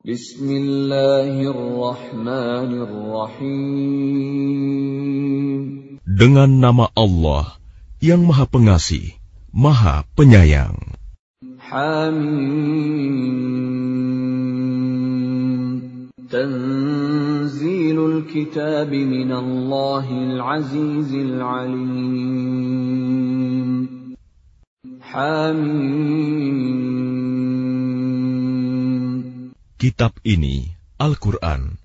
Bismillahirrahmanirrahim. Dengan nama Allah yang Maha Pengasih, Maha Penyayang. Hamim. Tanzilul kitab min Allahil Azizil Alim. Hamim. Kitab ini, Al-Quran,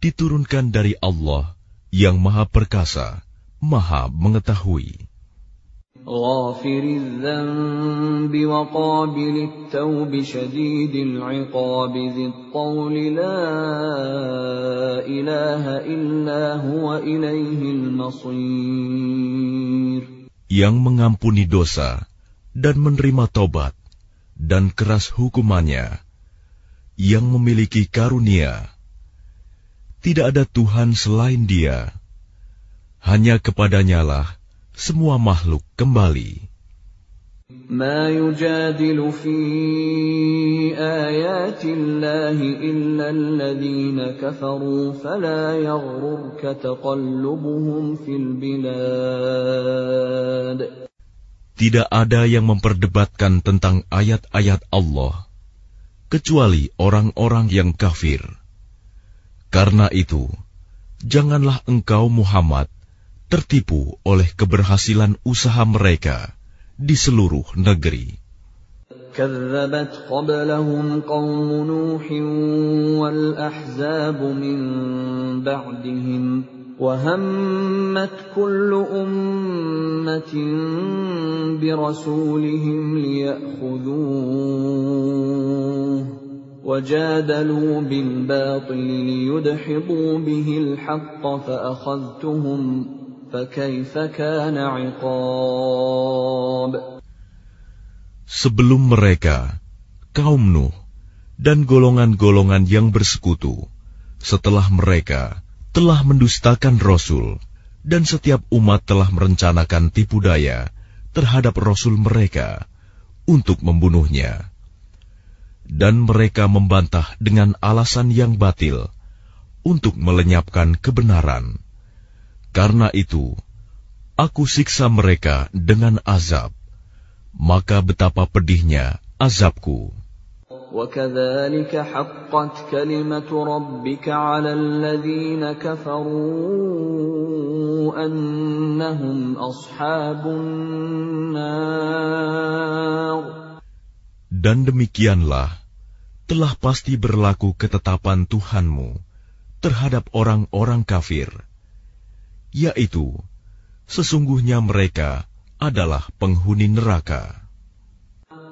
diturunkan dari Allah yang Maha Perkasa, Maha Mengetahui. غافر الذنب وقابل التوب شديد العقاب ذي الطول لا إله إلا هو إليه المصير Yang mengampuni dosa dan menerima tobat dan keras hukumannya, yang memiliki karunia. Tidak ada Tuhan selain Dia. Hanya kepadanyalah semua makhluk kembali. ما يجادل في آيات الله إلا الذين كفروا فلا يغررك تقلبهم في البلاد Tidak ada yang memperdebatkan tentang ayat-ayat Allah, kecuali orang-orang yang kafir. Karena itu, janganlah engkau Muhammad tertipu oleh keberhasilan usaha mereka di seluruh negeri. كذبت قبلهم قوم نوح والأحزاب من بعدهم وهمت كل أمة برسولهم ليأخذوه وجادلوا بالباطل ليدحضوا به الحق فأخذتهم فكيف كان عقاب Sebelum mereka, kaum Nuh dan golongan-golongan yang bersekutu, setelah mereka telah mendustakan Rasul, dan setiap umat telah merencanakan tipu daya terhadap Rasul mereka untuk membunuhnya. Dan mereka membantah dengan alasan yang batil untuk melenyapkan kebenaran. Karena itu, aku siksa mereka dengan azab. Maka betapa pedihnya azabku. وكذلك حقت كلمة ربك على الذين كفروا أنهم أصحاب النار Dan demikianlah telah pasti berlaku ketetapan Tuhanmu terhadap orang-orang kafir, yaitu sesungguhnya mereka adalah penghuni neraka.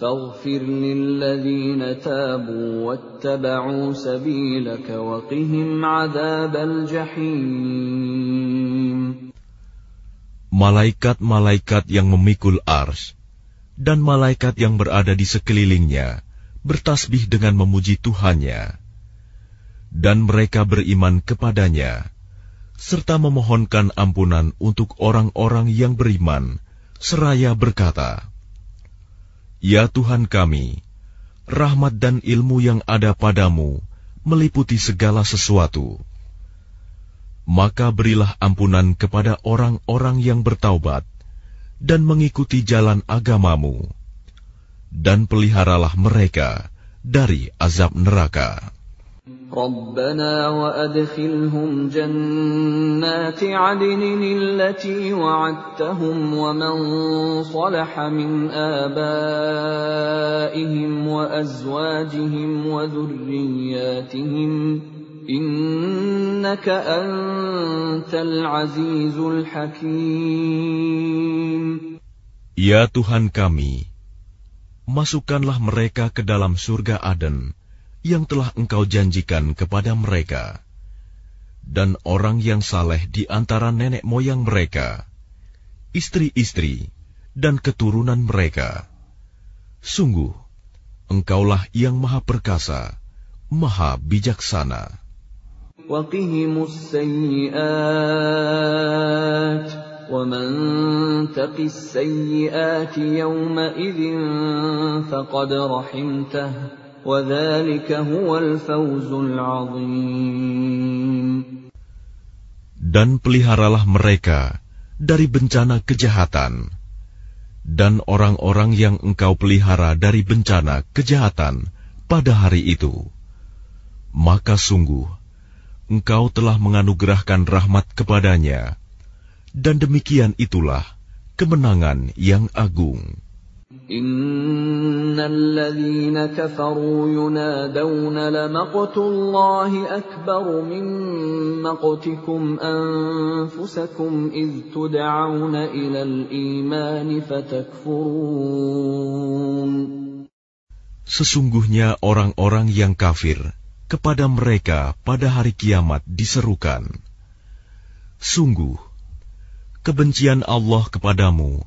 فاغفر للذين تابوا واتبعوا سبيلك وقهم عذاب الجحيم Malaikat-malaikat yang memikul ars dan malaikat yang berada di sekelilingnya bertasbih dengan memuji Tuhannya. Dan mereka beriman kepadanya, serta memohonkan ampunan untuk orang-orang yang beriman, seraya berkata, Ya Tuhan kami, rahmat dan ilmu yang ada padamu meliputi segala sesuatu. Maka berilah ampunan kepada orang-orang yang bertaubat dan mengikuti jalan agamamu, dan peliharalah mereka dari azab neraka. ربنا وأدخلهم جنات عدن التي وعدتهم ومن صلح من آبائهم وأزواجهم وذرياتهم إنك أنت العزيز الحكيم. Ya Tuhan kami, masukkanlah mereka ke dalam surga Aden yang telah Engkau janjikan kepada mereka, dan orang yang saleh di antara nenek moyang mereka. istri-istri, dan keturunan mereka. Sungguh, Engkaulah yang Maha Perkasa, Maha Bijaksana. وقهم السيئات ومن تق السيئات يومئذ فقد رحمته Dan peliharalah mereka dari bencana kejahatan, dan orang-orang yang engkau pelihara dari bencana kejahatan pada hari itu. Maka sungguh, engkau telah menganugerahkan rahmat kepadanya, dan demikian itulah kemenangan yang agung. إن الذين كفروا ينادون لمقت الله أكبر من مقتكم أنفسكم إذ تدعون إلى الإيمان فتكفرون Sesungguhnya orang-orang yang kafir kepada mereka pada hari kiamat diserukan, Sungguh, kebencian Allah kepadamu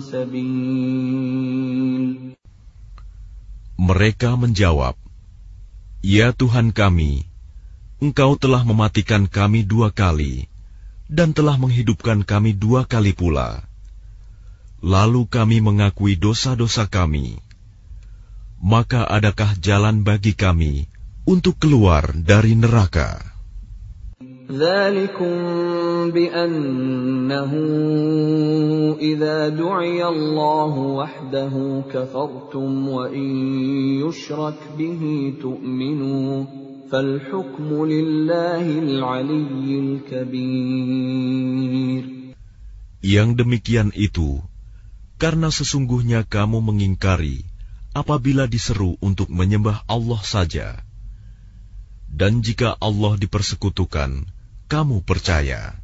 سبيل Mereka menjawab, Ya Tuhan kami, Engkau telah mematikan kami dua kali, dan telah menghidupkan kami dua kali pula. Lalu kami mengakui dosa-dosa kami. Maka adakah jalan bagi kami untuk keluar dari neraka? ذلكم بأنه إذا دعي الله وحده كفرتم وإن يشرك به تؤمنوا فالحكم لله العلي الكبير Yang demikian itu, karena sesungguhnya kamu mengingkari apabila diseru untuk menyembah Allah saja. Dan jika Allah dipersekutukan, kamu percaya.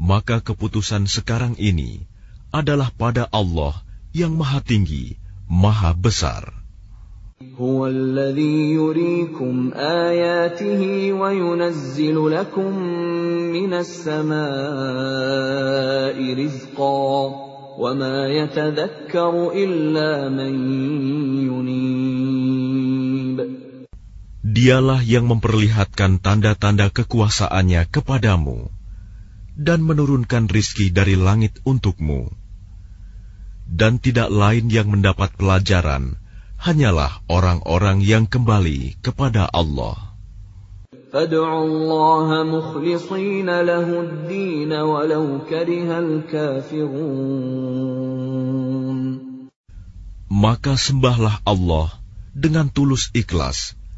Maka keputusan sekarang ini adalah pada Allah yang Maha Tinggi, Maha Besar. هو الذي يريكم آياته وينزل لكم من السماء رزقا وما يتذكر إلا من ينيب Dialah yang memperlihatkan tanda-tanda kekuasaannya kepadamu dan menurunkan rizki dari langit untukmu. Dan tidak lain yang mendapat pelajaran hanyalah orang-orang yang kembali kepada Allah. Maka sembahlah Allah dengan tulus ikhlas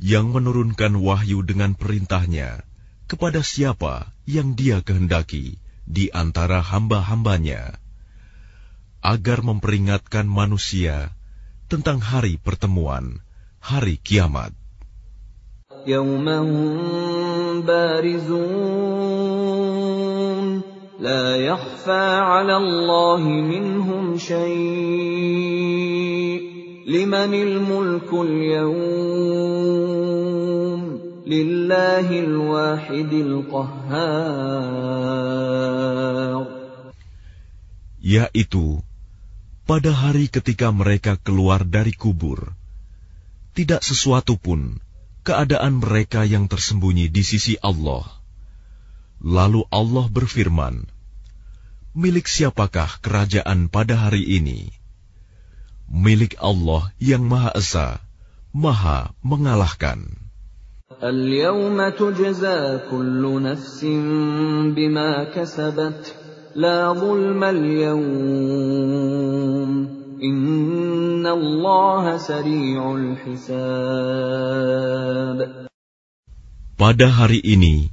yang menurunkan wahyu dengan perintahnya kepada siapa yang dia kehendaki di antara hamba-hambanya, agar memperingatkan manusia tentang hari pertemuan, hari kiamat. يوم هم بارزون لا يخفى على الله منهم شيء limanil الملك اليوم لله الواحد yaitu pada hari ketika mereka keluar dari kubur tidak sesuatu pun keadaan mereka yang tersembunyi di sisi Allah. Lalu Allah berfirman milik siapakah kerajaan pada hari ini? Milik Allah yang Maha Esa, Maha mengalahkan. اليوم تجزى كل نفس بما كسبت لا ظلم اليوم إن الله سريع الحساب Pada hari ini,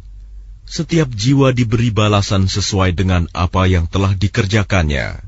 setiap jiwa diberi balasan sesuai dengan apa yang telah dikerjakannya.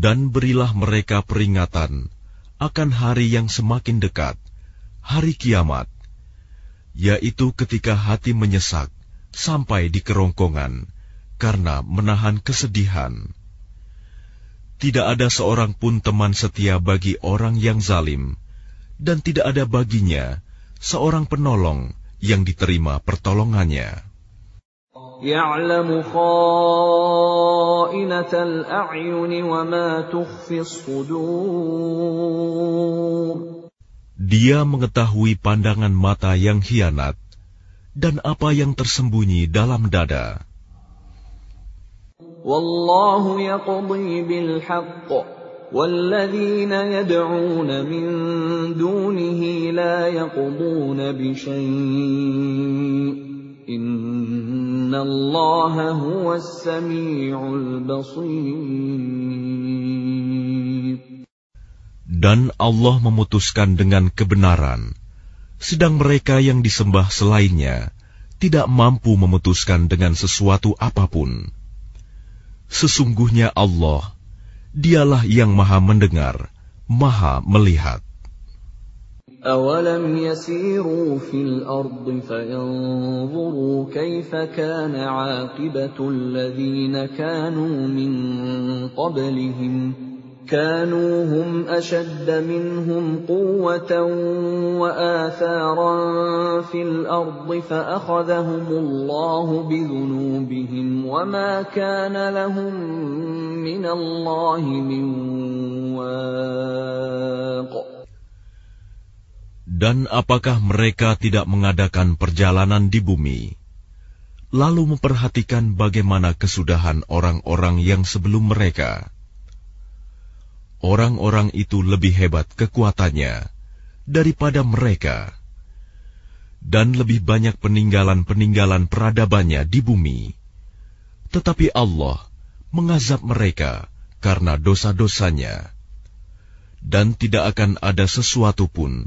Dan berilah mereka peringatan akan hari yang semakin dekat, hari kiamat, yaitu ketika hati menyesak sampai di kerongkongan karena menahan kesedihan. Tidak ada seorang pun teman setia bagi orang yang zalim, dan tidak ada baginya seorang penolong yang diterima pertolongannya. يعلم خائنة الأعين وما تخفي الصدور Dia mengetahui pandangan mata yang hianat dan apa yang tersembunyi dalam dada. والله يقضي بالحق والذين يدعون من دونه لا يقضون بشيء dan Allah memutuskan dengan kebenaran, sedang mereka yang disembah selainnya tidak mampu memutuskan dengan sesuatu apa pun. Sesungguhnya Allah, dialah yang maha mendengar, maha melihat. أولم يسيروا في الأرض فينظروا كيف كان عاقبة الذين كانوا من قبلهم كانوا هم أشد منهم قوة وآثارا في الأرض فأخذهم الله بذنوبهم وما كان لهم من الله من واق Dan apakah mereka tidak mengadakan perjalanan di bumi, lalu memperhatikan bagaimana kesudahan orang-orang yang sebelum mereka? Orang-orang itu lebih hebat kekuatannya daripada mereka, dan lebih banyak peninggalan-peninggalan peradabannya di bumi. Tetapi Allah mengazab mereka karena dosa-dosanya, dan tidak akan ada sesuatu pun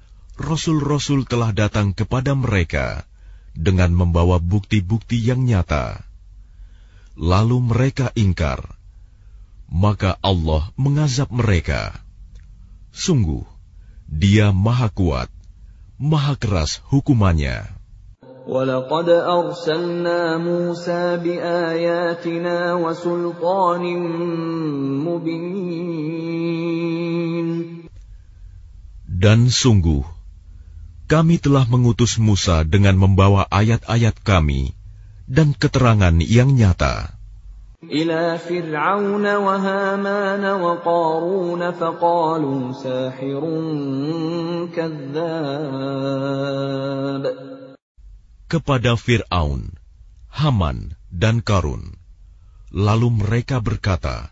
rasul-rasul telah datang kepada mereka dengan membawa bukti-bukti yang nyata. Lalu mereka ingkar, maka Allah mengazab mereka. Sungguh, Dia Maha Kuat, Maha Keras hukumannya. ولقد أرسلنا موسى بآياتنا وسلطان مبين Dan sungguh, kami telah mengutus Musa dengan membawa ayat-ayat kami dan keterangan yang nyata. إلى فرعون وهامان وقارون فقالوا ساحر كذاب kepada Fir'aun, Haman, dan Karun. Lalu mereka berkata,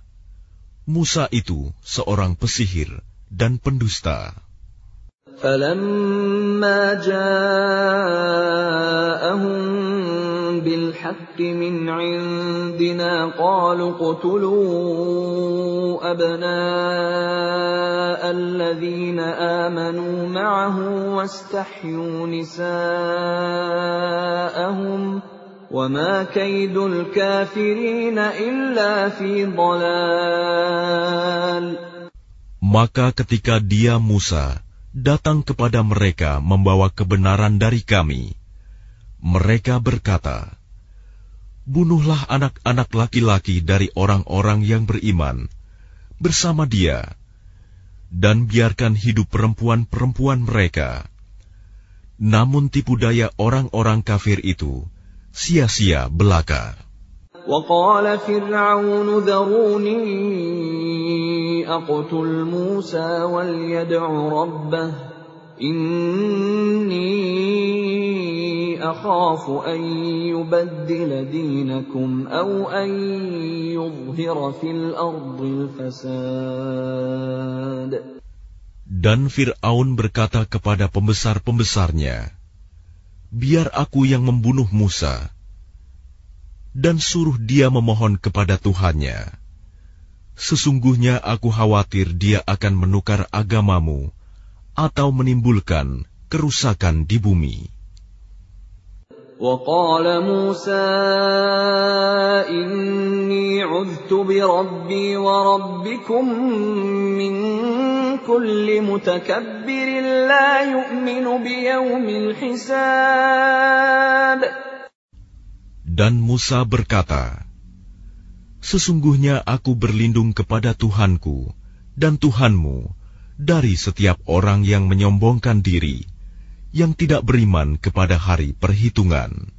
Musa itu seorang pesihir dan pendusta. فلما جاءهم بالحق من عندنا قالوا اقتلوا أبناء الذين آمنوا معه واستحيوا نساءهم وما كيد الكافرين إلا في ضلال Maka ketika dia Musa datang kepada mereka membawa kebenaran dari kami, mereka berkata, Bunuhlah anak-anak laki-laki dari orang-orang yang beriman bersama dia, dan biarkan hidup perempuan-perempuan mereka. Namun tipu daya orang-orang kafir itu sia-sia belaka. وقال فرعون ذروني أقتل موسى وليدع ربه إني أخاف أن يبدل دينكم أو أن يظهر في الأرض الفساد Dan Fir'aun berkata kepada pembesar-pembesarnya, Biar aku yang membunuh Musa, dan suruh dia memohon kepada Tuhannya. Sesungguhnya aku khawatir dia akan menukar agamamu atau menimbulkan kerusakan di bumi. وقال موسى إني عذت بربي وربكم من كل متكبر لا يؤمن بيوم الحساب Dan Musa berkata, Sesungguhnya aku berlindung kepada Tuhanku dan Tuhanmu dari setiap orang yang menyombongkan diri, yang tidak beriman kepada hari perhitungan.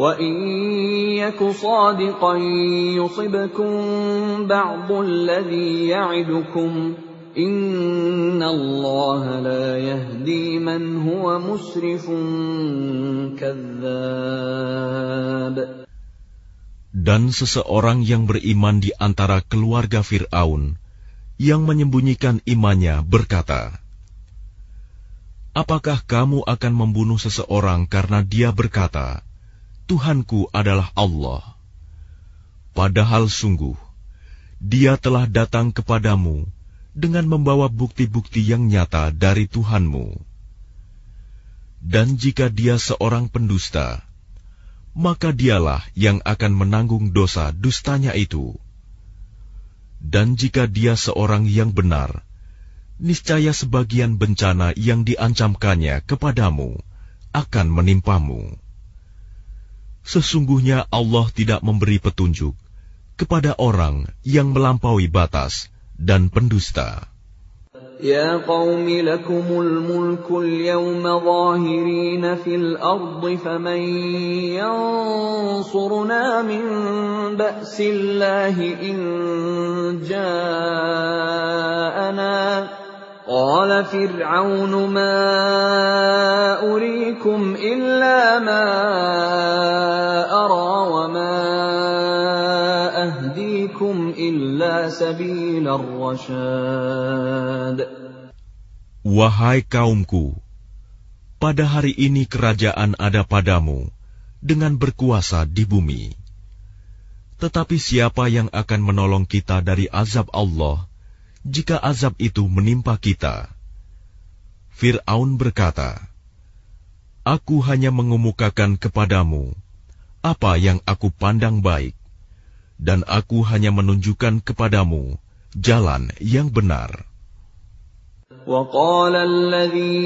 وإن يك صادقا يصبكم بعض الذي يعدكم إن الله لا يهدي من هو مسرف كذاب Dan seseorang yang beriman di antara keluarga Fir'aun, yang menyembunyikan imannya berkata, Apakah kamu akan membunuh seseorang karena dia berkata, Tuhanku adalah Allah. Padahal sungguh, dia telah datang kepadamu dengan membawa bukti-bukti yang nyata dari Tuhanmu. Dan jika dia seorang pendusta, maka dialah yang akan menanggung dosa dustanya itu. Dan jika dia seorang yang benar, niscaya sebagian bencana yang diancamkannya kepadamu akan menimpamu. Sesungguhnya Allah tidak memberi petunjuk kepada orang yang melampaui batas dan pendusta. يا قوم لكم الملك اليوم ظاهرين في الأرض فمن ينصرنا من بأس الله إن جاءنا قال فرعون ما أريكم إلا ما أرى وما أهديكم إلا سبيل الرشاد Wahai kaumku, pada hari ini kerajaan ada padamu dengan berkuasa di bumi. Tetapi siapa yang akan menolong kita dari azab Allah jika azab itu menimpa kita? Fir'aun berkata, Aku hanya mengemukakan kepadamu apa yang aku pandang baik, dan aku hanya menunjukkan kepadamu jalan yang benar. وقال الذي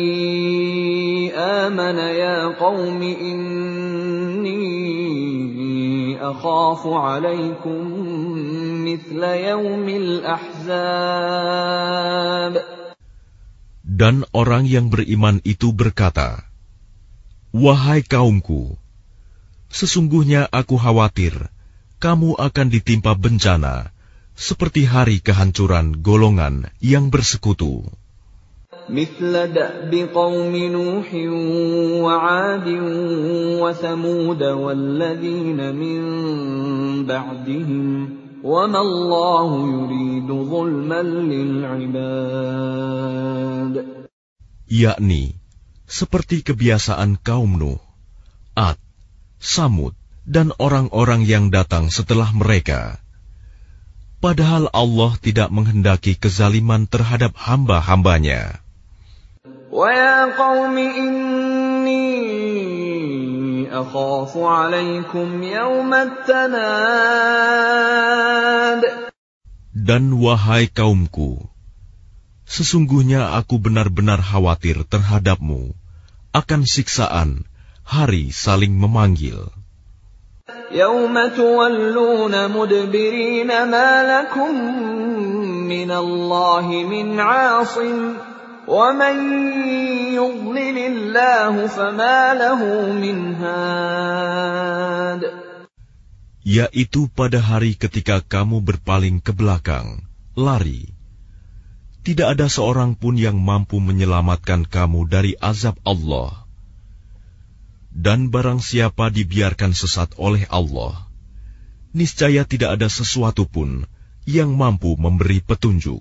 آمن يا قوم إني أخاف عليكم مثل يوم الأحزاب Dan orang yang beriman itu berkata, Wahai kaumku, sesungguhnya aku khawatir kamu akan ditimpa bencana seperti hari kehancuran golongan yang bersekutu. مثل دأب قوم نوح وعاد وثمود والذين من بعدهم وما الله يريد ظلما للعباد yakni seperti kebiasaan kaum Nuh, Ad, Samud, dan orang-orang yang datang setelah mereka. Padahal Allah tidak menghendaki kezaliman terhadap hamba-hambanya. ويا قوم إني أخاف عليكم يوم التناد Dan wahai kaumku, sesungguhnya aku benar-benar khawatir terhadapmu akan siksaan hari saling memanggil. يوم تولون مدبرين ما لكم من الله من عاصم ومن يضلل الله فما له من هاد yaitu pada hari ketika kamu berpaling ke belakang, lari. Tidak ada seorang pun yang mampu menyelamatkan kamu dari azab Allah. Dan barang siapa dibiarkan sesat oleh Allah, niscaya tidak ada sesuatu pun yang mampu memberi petunjuk.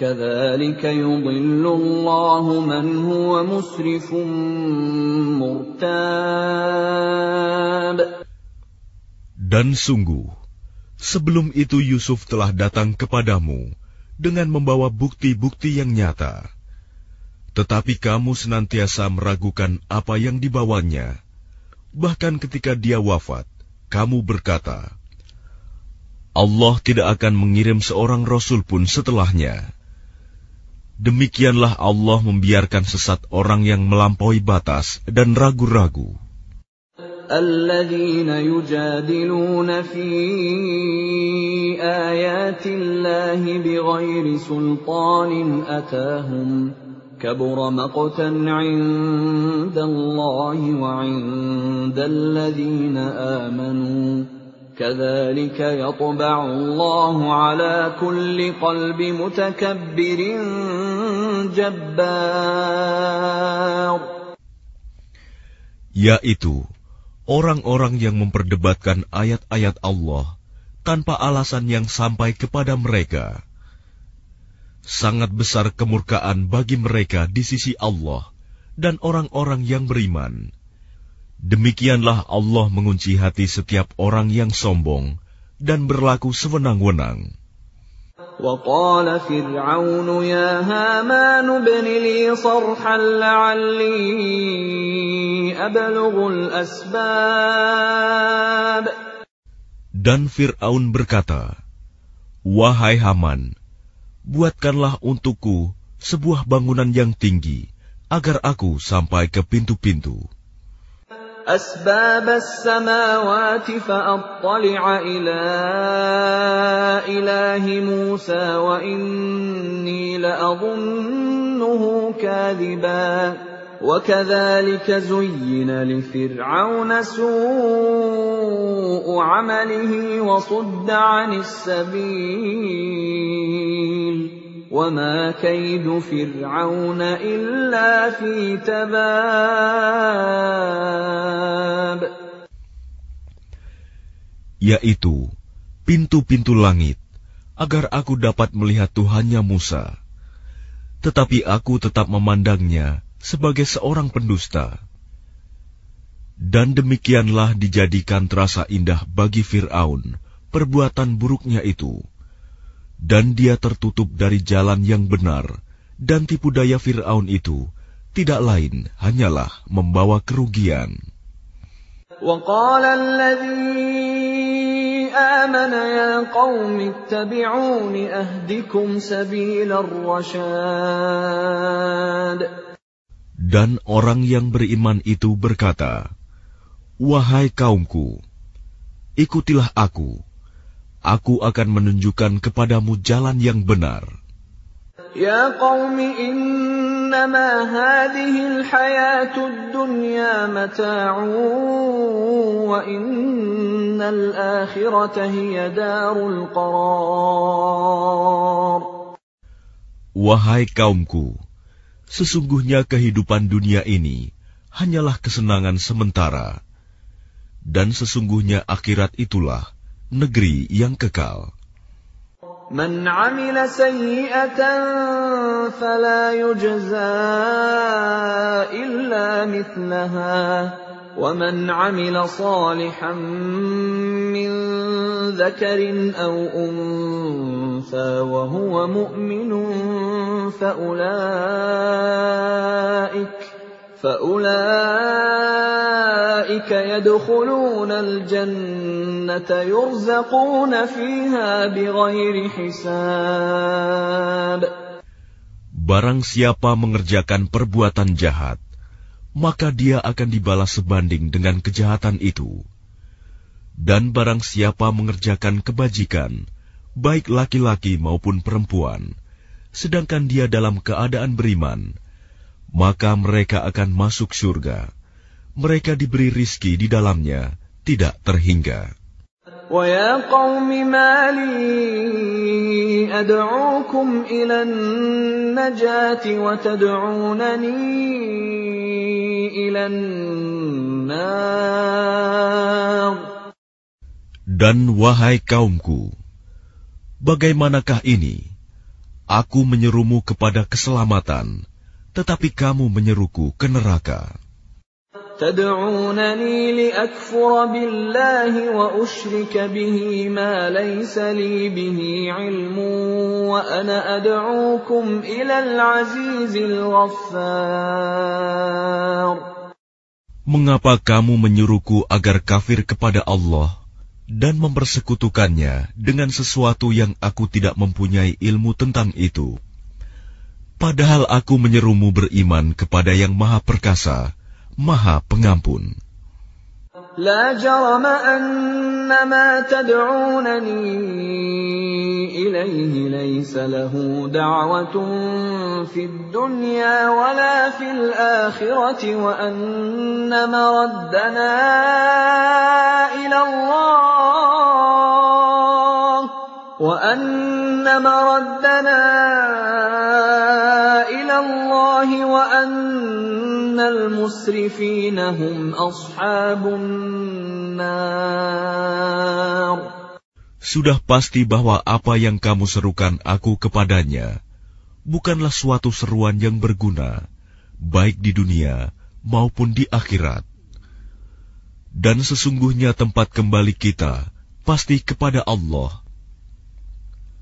كذلك يضل الله من هو مسرف مرتاب Dan sungguh, sebelum itu Yusuf telah datang kepadamu dengan membawa bukti-bukti yang nyata. Tetapi kamu senantiasa meragukan apa yang dibawanya. Bahkan ketika dia wafat, kamu berkata, Allah tidak akan mengirim seorang rasul pun setelahnya. Demikianlah Allah membiarkan sesat orang yang melampaui batas dan ragu-ragu. الذين يجادلون في آيات الله بغير سلطان أتاهم كبر مقتا عند الله وعند الذين آمنوا كذلك يطبع الله على كل قلب متكبر جبار yaitu orang-orang yang memperdebatkan ayat-ayat Allah tanpa alasan yang sampai kepada mereka. Sangat besar kemurkaan bagi mereka di sisi Allah dan orang-orang yang beriman. Demikianlah Allah mengunci hati setiap orang yang sombong dan berlaku sewenang-wenang. وقال فرعون يا هامان ابن لي صرحا لعلي أبلغ الأسباب Dan Fir'aun berkata, Wahai Haman, buatkanlah untukku sebuah bangunan yang tinggi, agar aku sampai ke pintu-pintu. أسباب السماوات فأطلع إلى إله موسى وإني لأظنه كاذبا. وكذلك زين لفرعون سوء عمله وصد عن السبيل. وما كيد فرعون إلا في تباب yaitu pintu-pintu langit, agar aku dapat melihat Tuhannya Musa. Tetapi aku tetap memandangnya sebagai seorang pendusta. Dan demikianlah dijadikan terasa indah bagi Fir'aun perbuatan buruknya itu. Dan dia tertutup dari jalan yang benar, dan tipu daya Fir'aun itu tidak lain hanyalah membawa kerugian. وقال الذي آمن يا قوم اتبعون أهدكم سبيل الرشاد Dan orang yang beriman itu berkata, Wahai kaumku, ikutilah aku. Aku akan menunjukkan kepadamu jalan yang benar. Ya qaum innama hadhihi al dunya mata'un wa innal akhirata hiya darul qarar. Wahai kaumku, Sesungguhnya kehidupan dunia ini hanyalah kesenangan sementara, dan sesungguhnya akhirat itulah negeri yang kekal. من عمل سيئة فلا يجزى إلا مثلها ومن عمل صالحا من ذكر أو أنثى وهو مؤمن فأولئك فأولئك يدخلون الجنة يرزقون فيها بغير حساب Barang siapa mengerjakan perbuatan jahat, maka dia akan dibalas sebanding dengan kejahatan itu. Dan barang siapa mengerjakan kebajikan, baik laki-laki maupun perempuan, sedangkan dia dalam keadaan beriman, maka mereka akan masuk surga. Mereka diberi rizki di dalamnya, tidak terhingga. ويا قوم ما لي أدعوكم إلى النجاة وتدعونني إلى النار Dan wahai kaumku, bagaimanakah ini? Aku menyerumu kepada keselamatan, tetapi kamu menyeruku ke neraka. تدعونني لأكفر بالله وأشرك به ما ليس لي به علم وأنا أدعوكم إلى العزيز الغفار Mengapa kamu menyuruhku agar kafir kepada Allah dan mempersekutukannya dengan sesuatu yang aku tidak mempunyai ilmu tentang itu? Padahal aku menyerumu beriman kepada yang maha perkasa, Maha Pengampun. لا جرم أن ما تدعونني إليه ليس له دعوة في الدنيا ولا في الآخرة وأن مردنا إلى الله وأن مردنا إلى الله وأن sudah pasti bahwa apa yang kamu serukan aku kepadanya bukanlah suatu seruan yang berguna, baik di dunia maupun di akhirat. Dan sesungguhnya tempat kembali kita pasti kepada Allah.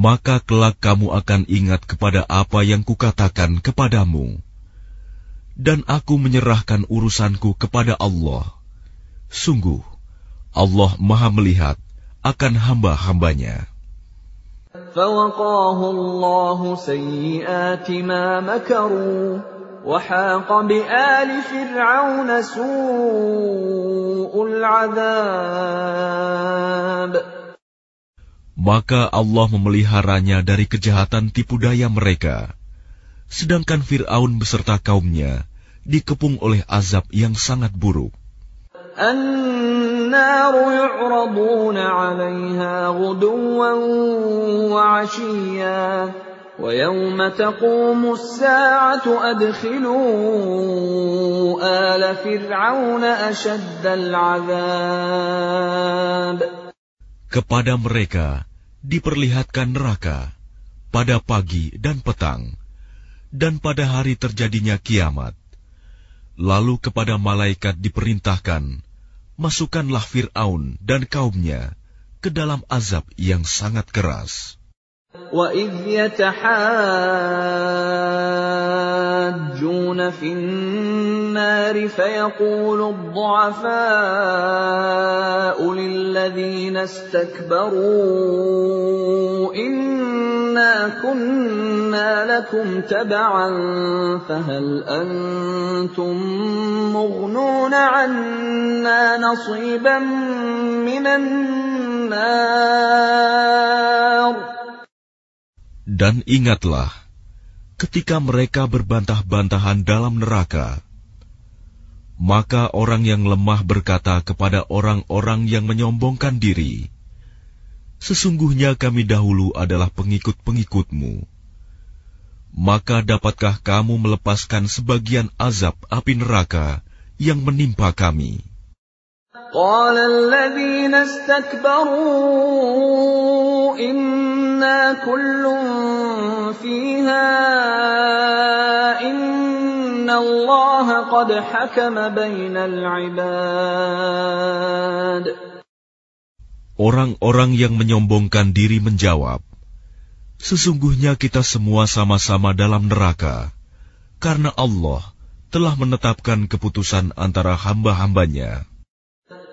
Maka kelak kamu akan ingat kepada apa yang kukatakan kepadamu dan aku menyerahkan urusanku kepada Allah. Sungguh, Allah Maha Melihat akan hamba-hambanya. فوقاه الله سيئات ما مكروا وحاق بآل فرعون سوء العذاب Maka Allah memeliharanya dari kejahatan tipu daya mereka sedangkan Fir'aun beserta kaumnya dikepung oleh azab yang sangat buruk. النار يعرضون عليها غدوا وعشيا ويوم تقوم الساعة أدخلوا آل فرعون أشد العذاب Kepada mereka diperlihatkan neraka pada pagi dan petang, dan pada hari terjadinya kiamat. Lalu kepada malaikat diperintahkan, masukkanlah Fir'aun dan kaumnya ke dalam azab yang sangat keras. وَإِذْ يَتَحَاجُّونَ فِي النَّارِ فَيَقُولُ الضُّعَفَاءُ لِلَّذِينَ اسْتَكْبَرُوا إِنَّا كُنَّا لَكُمْ تَبَعًا فَهَلْ أَنتُم مُّغْنُونَ عَنَّا نَصِيبًا مِّنَ النَّارِ Dan ingatlah, ketika mereka berbantah-bantahan dalam neraka, maka orang yang lemah berkata kepada orang-orang yang menyombongkan diri, Sesungguhnya kami dahulu adalah pengikut-pengikutmu. Maka dapatkah kamu melepaskan sebagian azab api neraka yang menimpa kami? قال الذين استكبروا إنا كل فيها إن الله قد حكم بين العباد Orang-orang yang menyombongkan diri menjawab, Sesungguhnya kita semua sama-sama dalam neraka, karena Allah telah menetapkan keputusan antara hamba-hambanya.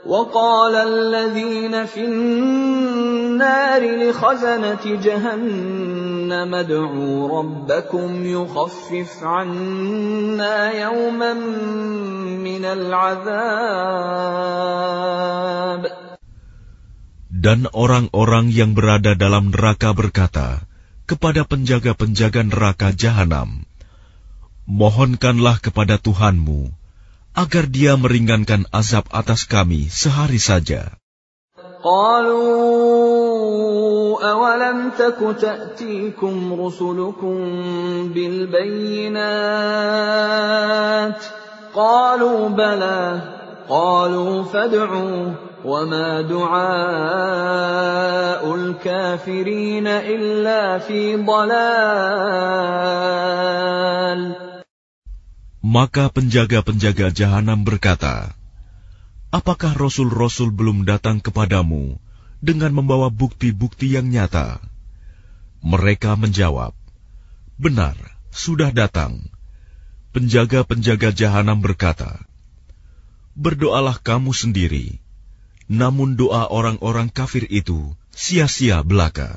وقال الذين في النار لخزنة جهنم ادعوا ربكم يخفف عنا يوما من العذاب Dan orang-orang yang berada dalam neraka berkata kepada penjaga-penjaga neraka jahanam, Mohonkanlah kepada Tuhanmu agar dia meringankan azab atas kami sehari saja. قالوا أولم تك تأتيكم رسلكم بالبينات قالوا بلى قالوا فادعوا وما دعاء الكافرين إلا في ضلال maka penjaga-penjaga jahanam berkata, Apakah rasul-rasul belum datang kepadamu dengan membawa bukti-bukti yang nyata? Mereka menjawab, Benar, sudah datang. Penjaga-penjaga jahanam berkata, Berdoalah kamu sendiri, namun doa orang-orang kafir itu sia-sia belaka.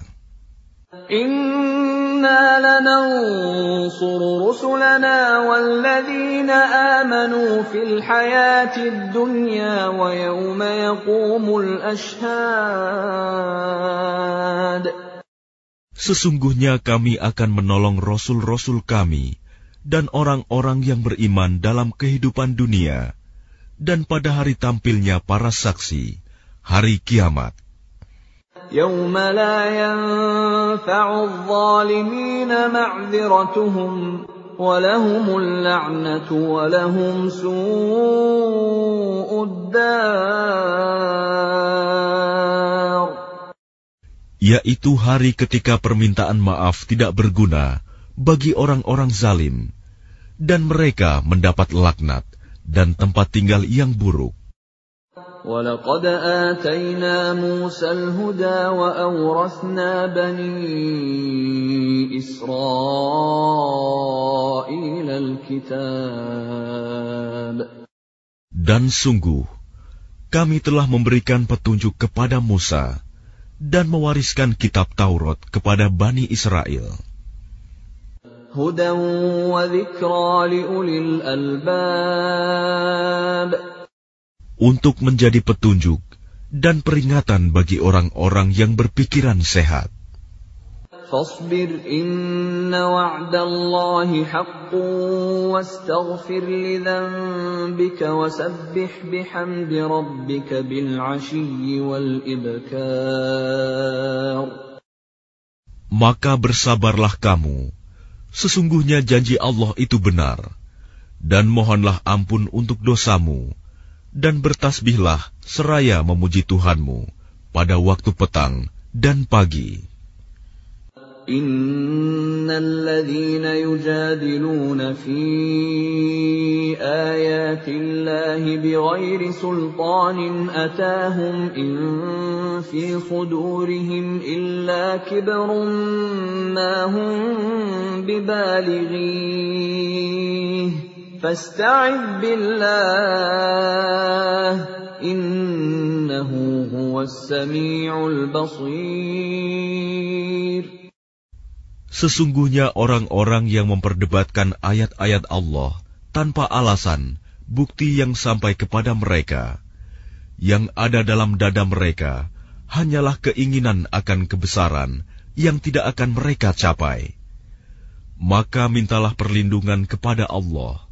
إنا لننصر رسلنا والذين آمنوا في الحياة الدنيا ويوم يقوم الأشهاد Sesungguhnya kami akan menolong rasul-rasul kami dan orang-orang yang beriman dalam kehidupan dunia dan pada hari tampilnya para saksi, hari kiamat. يوم لا ينفع الظالمين معذرتهم ولهم اللعنة ولهم سوء الدار Yaitu hari ketika permintaan maaf tidak berguna bagi orang-orang zalim, dan mereka mendapat laknat dan tempat tinggal yang buruk. ولقد آتينا موسى الهدى وأورثنا بني إسرائيل الكتاب Dan sungguh, kami telah memberikan petunjuk kepada Musa dan mewariskan kitab Taurat kepada Bani Israel. هدى وذكرى لأولي الألباب untuk menjadi petunjuk dan peringatan bagi orang-orang yang berpikiran sehat. فاصبر إن وعد الله حق واستغفر لذنبك وسبح بحمد ربك بالعشي والإبكار Maka bersabarlah kamu, sesungguhnya janji Allah itu benar, dan mohonlah ampun untuk dosamu, dan bertasbihlah seraya memuji Tuhanmu pada waktu petang dan pagi. إن الذين يجادلون في آيات الله بغير سلطان أتاهم إن في صدورهم إلا كبر ما هم ببالغيه فاستعذ بالله إنه هو السميع البصير Sesungguhnya orang-orang yang memperdebatkan ayat-ayat Allah tanpa alasan, bukti yang sampai kepada mereka, yang ada dalam dada mereka hanyalah keinginan akan kebesaran yang tidak akan mereka capai. Maka mintalah perlindungan kepada Allah.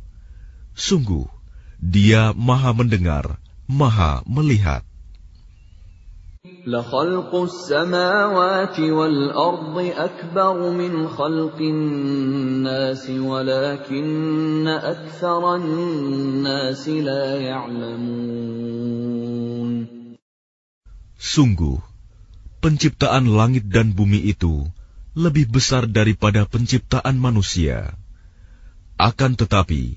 Sungguh, Dia Maha Mendengar, Maha Melihat. لخلق السماوات والأرض أكبر من خلق الناس ولكن أكثر الناس لا يعلمون Sungguh, penciptaan langit dan bumi itu lebih besar daripada penciptaan manusia. Akan tetapi,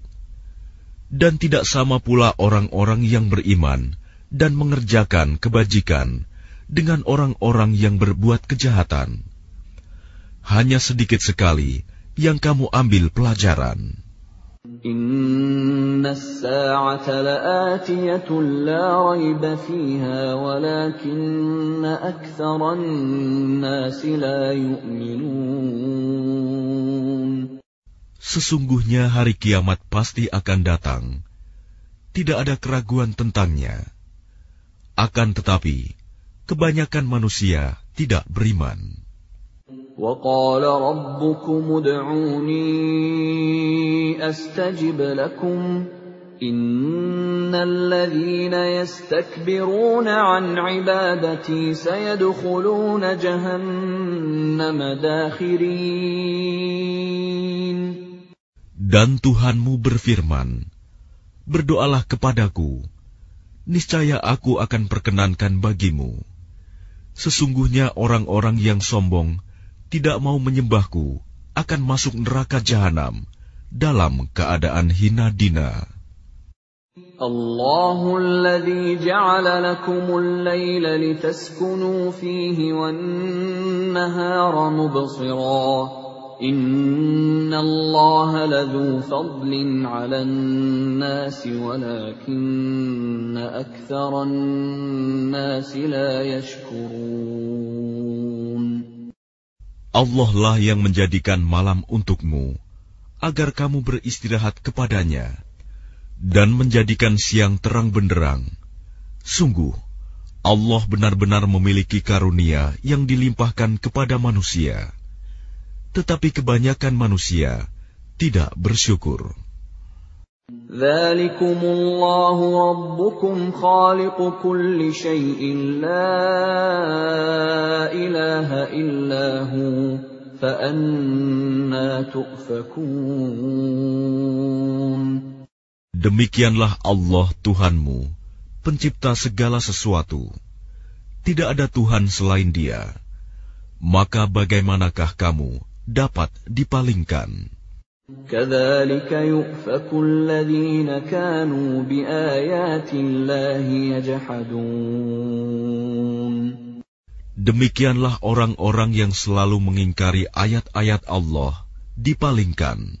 Dan tidak sama pula orang-orang yang beriman dan mengerjakan kebajikan dengan orang-orang yang berbuat kejahatan. Hanya sedikit sekali yang kamu ambil pelajaran. Inna. Sesungguhnya hari kiamat pasti akan datang. Tidak ada keraguan tentangnya. Akan tetapi, kebanyakan manusia tidak beriman. وقال ربكم ادعوني أستجب لكم إن الذين يستكبرون عن عبادتي سيدخلون جهنم داخرين Dan Tuhanmu berfirman, Berdoalah kepadaku, niscaya aku akan perkenankan bagimu. Sesungguhnya orang-orang yang sombong tidak mau menyembahku akan masuk neraka jahanam dalam keadaan hina dina. الله الذي جعل لكم الليل لتسكنوا فيه والنهار مبصرا Ladhu ala. Allah lah yang menjadikan malam untukmu, agar kamu beristirahat kepadanya, dan menjadikan siang terang benderang. Sungguh, Allah benar-benar memiliki karunia yang dilimpahkan kepada manusia tetapi kebanyakan manusia tidak bersyukur. Demikianlah Allah Tuhanmu, pencipta segala sesuatu. Tidak ada Tuhan selain Dia. Maka bagaimanakah kamu dapat dipalingkan. Demikianlah orang-orang yang selalu mengingkari ayat-ayat Allah dipalingkan.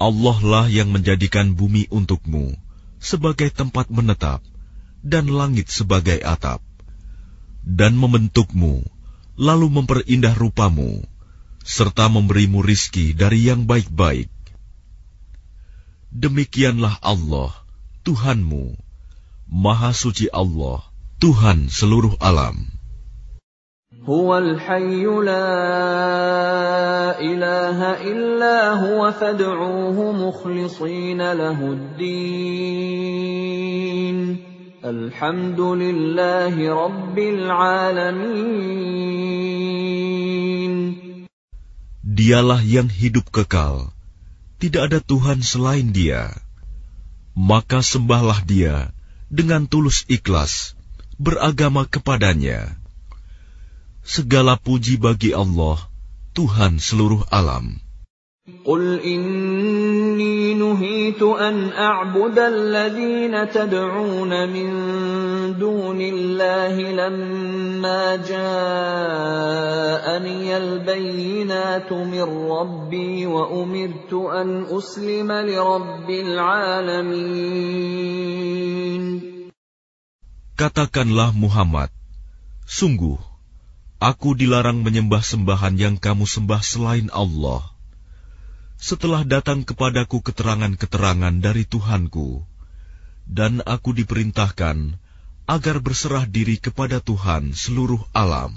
Allah lah yang menjadikan bumi untukmu sebagai tempat menetap dan langit sebagai atap, dan membentukmu, lalu memperindah rupamu, serta memberimu rizki dari yang baik-baik. Demikianlah Allah, Tuhanmu, Maha Suci Allah, Tuhan seluruh alam. هو الحي لا إله إلا هو فادعوه مخلصين له الدين الحمد لله رب العالمين Dialah yang hidup kekal, tidak ada Tuhan selain Dia. Maka sembahlah Dia dengan tulus ikhlas, beragama kepadanya. Segala puji bagi Allah, Tuhan seluruh alam. قل إني نهيت أن أعبد الذين تدعون من دون الله لما جاءني البينات من ربي وأمرت أن أسلم لرب العالمين Katakanlah Muhammad, sungguh, aku dilarang menyembah sembahan yang kamu sembah selain Allah. Setelah datang kepadaku keterangan-keterangan dari Tuhanku, dan aku diperintahkan agar berserah diri kepada Tuhan seluruh alam.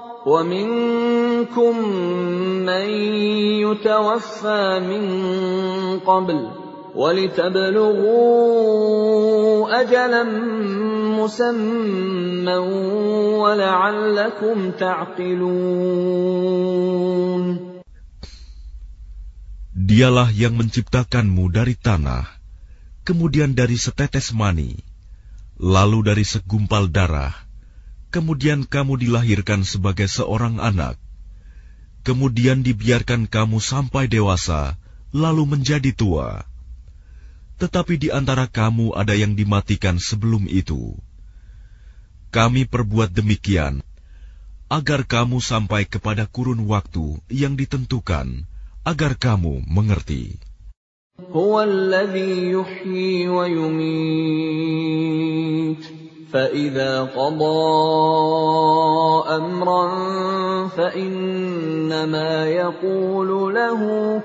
ومنكم من يتوفى من قبل ولتبلغوا اجلا مسمى ولعلكم تعقلون Dialah yang menciptakanmu dari tanah, kemudian dari setetes mani, lalu dari segumpal darah, kemudian kamu dilahirkan sebagai seorang anak, kemudian dibiarkan kamu sampai dewasa, lalu menjadi tua. Tetapi di antara kamu ada yang dimatikan sebelum itu. Kami perbuat demikian agar kamu sampai kepada kurun waktu yang ditentukan, agar kamu mengerti. هو الذي يحيي ويميت فإذا قضى أمرا فإنما يقول له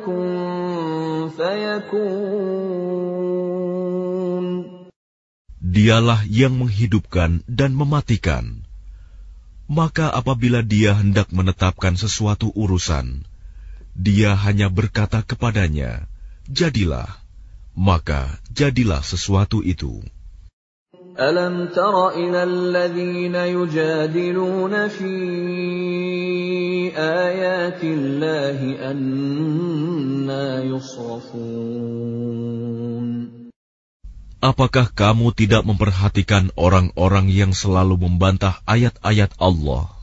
كن فيكون Dialah yang menghidupkan dan mematikan. Maka apabila dia hendak menetapkan sesuatu urusan, dia hanya berkata kepadanya, "Jadilah." Maka jadilah sesuatu itu. ألم تر إلى الذين يجادلون في آيات الله أنا يصرفون Apakah kamu tidak memperhatikan orang-orang yang selalu membantah ayat-ayat Allah?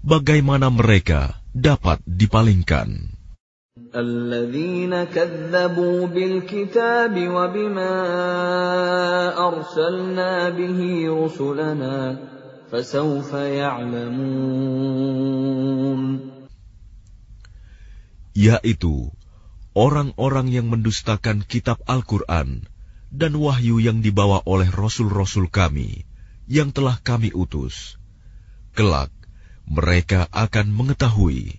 Bagaimana mereka dapat dipalingkan? الذين كذبوا بالكتاب وبما أرسلنا به رسلنا فسوف يعلمون Yaitu orang-orang yang mendustakan kitab Al-Quran dan wahyu yang dibawa oleh rasul-rasul kami yang telah kami utus. Kelak, mereka akan mengetahui.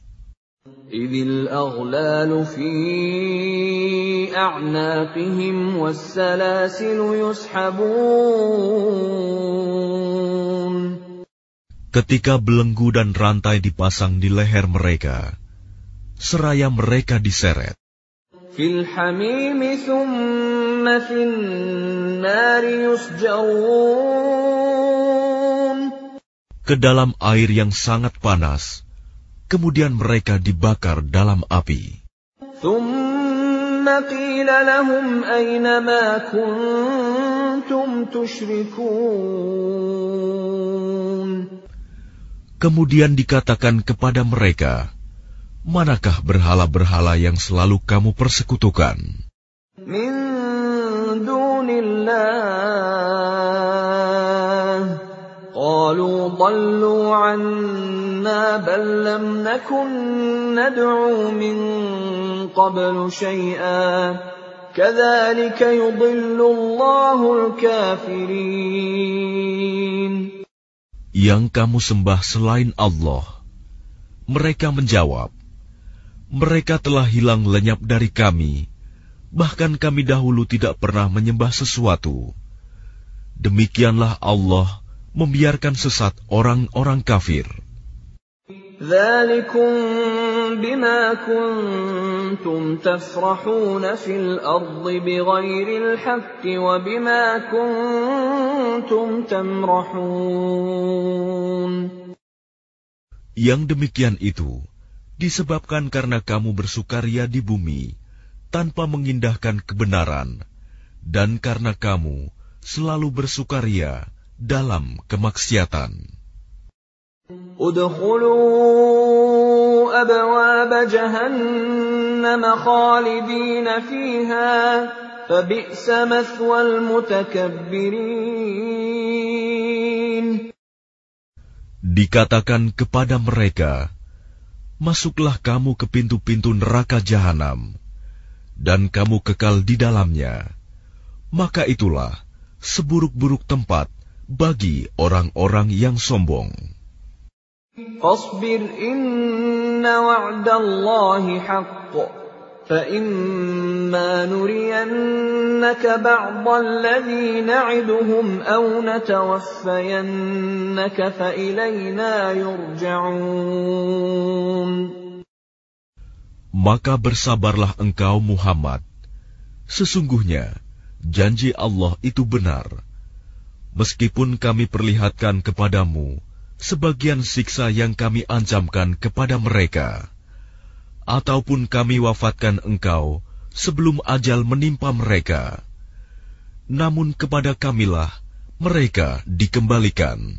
Ketika belenggu dan rantai dipasang di leher mereka seraya mereka diseret. Ke dalam air yang sangat panas kemudian mereka dibakar dalam api. Kemudian dikatakan kepada mereka, Manakah berhala-berhala yang selalu kamu persekutukan? Min dunillah قالوا ضلوا عنا بل لم نكن ندعو من قبل شيئا كذلك يضل الله الكافرين Yang kamu sembah selain Allah. Mereka menjawab, Mereka telah hilang lenyap dari kami, bahkan kami dahulu tidak pernah menyembah sesuatu. Demikianlah Allah membiarkan sesat orang-orang kafir. Yang demikian itu disebabkan karena kamu bersukaria di bumi tanpa mengindahkan kebenaran, dan karena kamu selalu bersukaria dalam kemaksiatan. Udkhulu abwab jahannam khalidin fiha fabi'sa mathwal mutakabbirin. Dikatakan kepada mereka, Masuklah kamu ke pintu-pintu neraka jahanam, dan kamu kekal di dalamnya. Maka itulah seburuk-buruk tempat bagi orang-orang yang sombong. فاصبر إن وعد الله حق فإما نرينك بعض الذي نعدهم أو نتوفينك فإلينا يرجعون Maka bersabarlah engkau Muhammad. Sesungguhnya janji Allah itu benar. Meskipun kami perlihatkan kepadamu sebagian siksa yang kami ancamkan kepada mereka, ataupun kami wafatkan engkau sebelum ajal menimpa mereka, namun kepada kamilah mereka dikembalikan.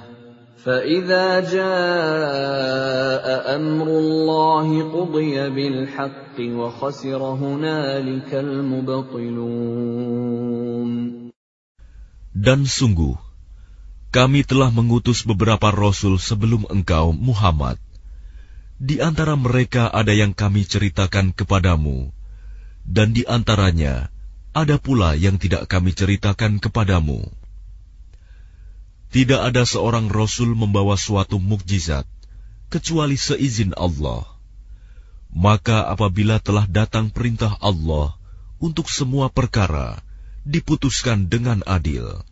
فإذا جاء أمر الله قضي بالحق وخسر هنالك المبطلون Dan sungguh, kami telah mengutus beberapa rasul sebelum engkau, Muhammad. Di antara mereka ada yang kami ceritakan kepadamu, dan di antaranya ada pula yang tidak kami ceritakan kepadamu. Tidak ada seorang rasul membawa suatu mukjizat kecuali seizin Allah. Maka apabila telah datang perintah Allah untuk semua perkara, diputuskan dengan adil.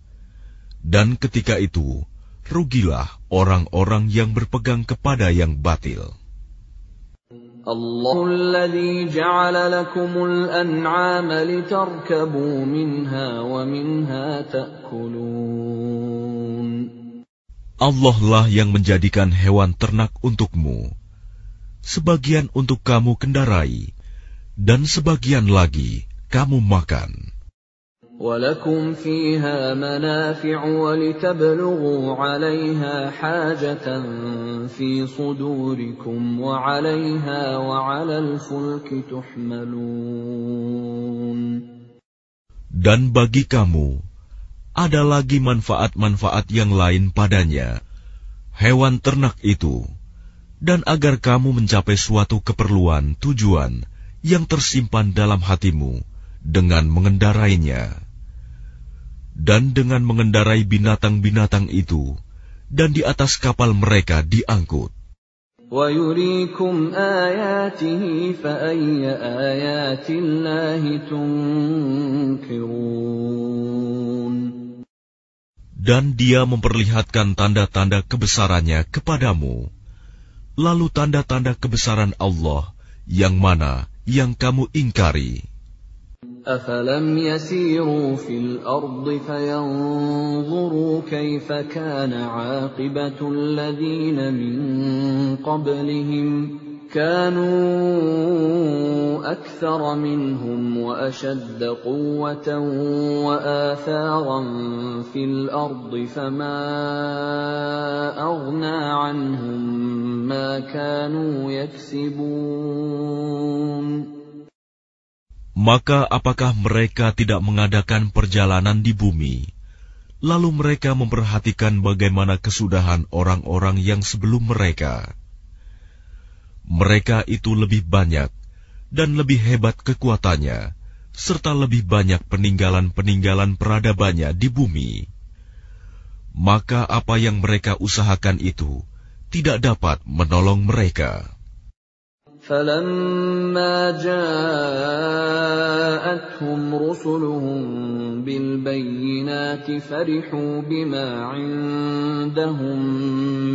Dan ketika itu, rugilah orang-orang yang berpegang kepada yang batil. الله الذي جعل لكم الأنعام لتركبوا منها ومنها تأكلون Allah lah yang menjadikan hewan ternak untukmu. Sebagian untuk kamu kendarai, dan sebagian lagi kamu makan. ولكم فيها منافع ولتبلغوا عليها حاجة في صدوركم وعليها وعلى الفلك تحملون Dan bagi kamu, ada lagi manfaat-manfaat yang lain padanya, hewan ternak itu, dan agar kamu mencapai suatu keperluan tujuan yang tersimpan dalam hatimu dengan mengendarainya. Dan dengan mengendarai binatang-binatang itu, dan di atas kapal mereka diangkut. وَيُرِيكُمْ آيَاتِهِ فَأَيَّ آيَاتِ اللَّهِ تُنكِرُونَ Dan dia memperlihatkan tanda-tanda kebesarannya kepadamu. Lalu tanda-tanda kebesaran Allah yang mana yang kamu ingkari. أفلم يسيروا في الأرض فينظروا كيف كان عاقبة الذين من قبلهم كانوا أكثر منهم وأشد قوة وآثارا في الأرض فما أغنى عنهم ما كانوا يكسبون Maka apakah mereka tidak mengadakan perjalanan di bumi, lalu mereka memperhatikan bagaimana kesudahan orang-orang yang sebelum mereka? Mereka itu lebih banyak dan lebih hebat kekuatannya, serta lebih banyak peninggalan-peninggalan peradabannya di bumi. Maka apa yang mereka usahakan itu tidak dapat menolong mereka. فلما جاءتهم رسلهم بالبينات فرحوا بما عندهم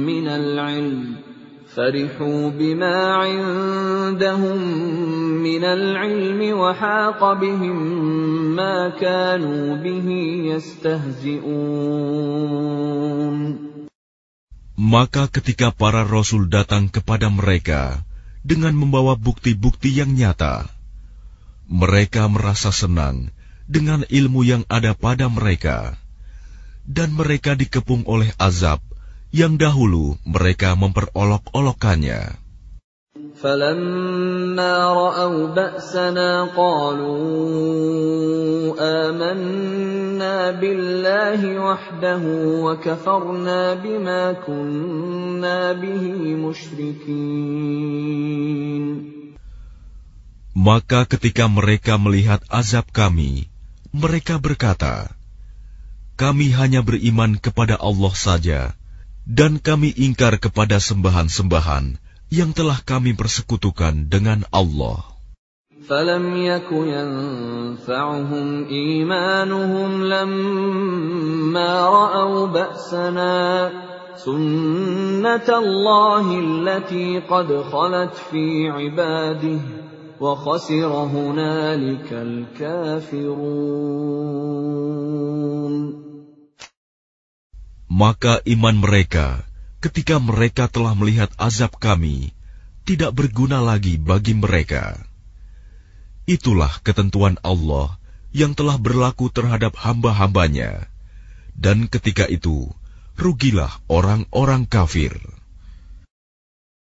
من العلم فرحوا بما عندهم من العلم وحاق بهم ما كانوا به يستهزئون Maka ketika para rasul datang kepada mereka, dengan membawa bukti-bukti yang nyata. Mereka merasa senang dengan ilmu yang ada pada mereka, dan mereka dikepung oleh azab yang dahulu mereka memperolok-olokkannya. فلما رأوا بأسنا قالوا آمنا بالله وحده وكفرنا بما كنا به مشركين Maka ketika mereka melihat azab kami, mereka berkata, Kami hanya beriman kepada Allah saja, dan kami ingkar kepada sembahan-sembahan yang telah kami persekutukan dengan Allah. فلم يك ينفعهم إيمانهم لما رأوا بأسنا سنة الله التي قد خلت في عباده وخسر هنالك الكافرون maka iman mereka ketika mereka telah melihat azab kami, tidak berguna lagi bagi mereka. Itulah ketentuan Allah yang telah berlaku terhadap hamba-hambanya, dan ketika itu rugilah orang-orang kafir.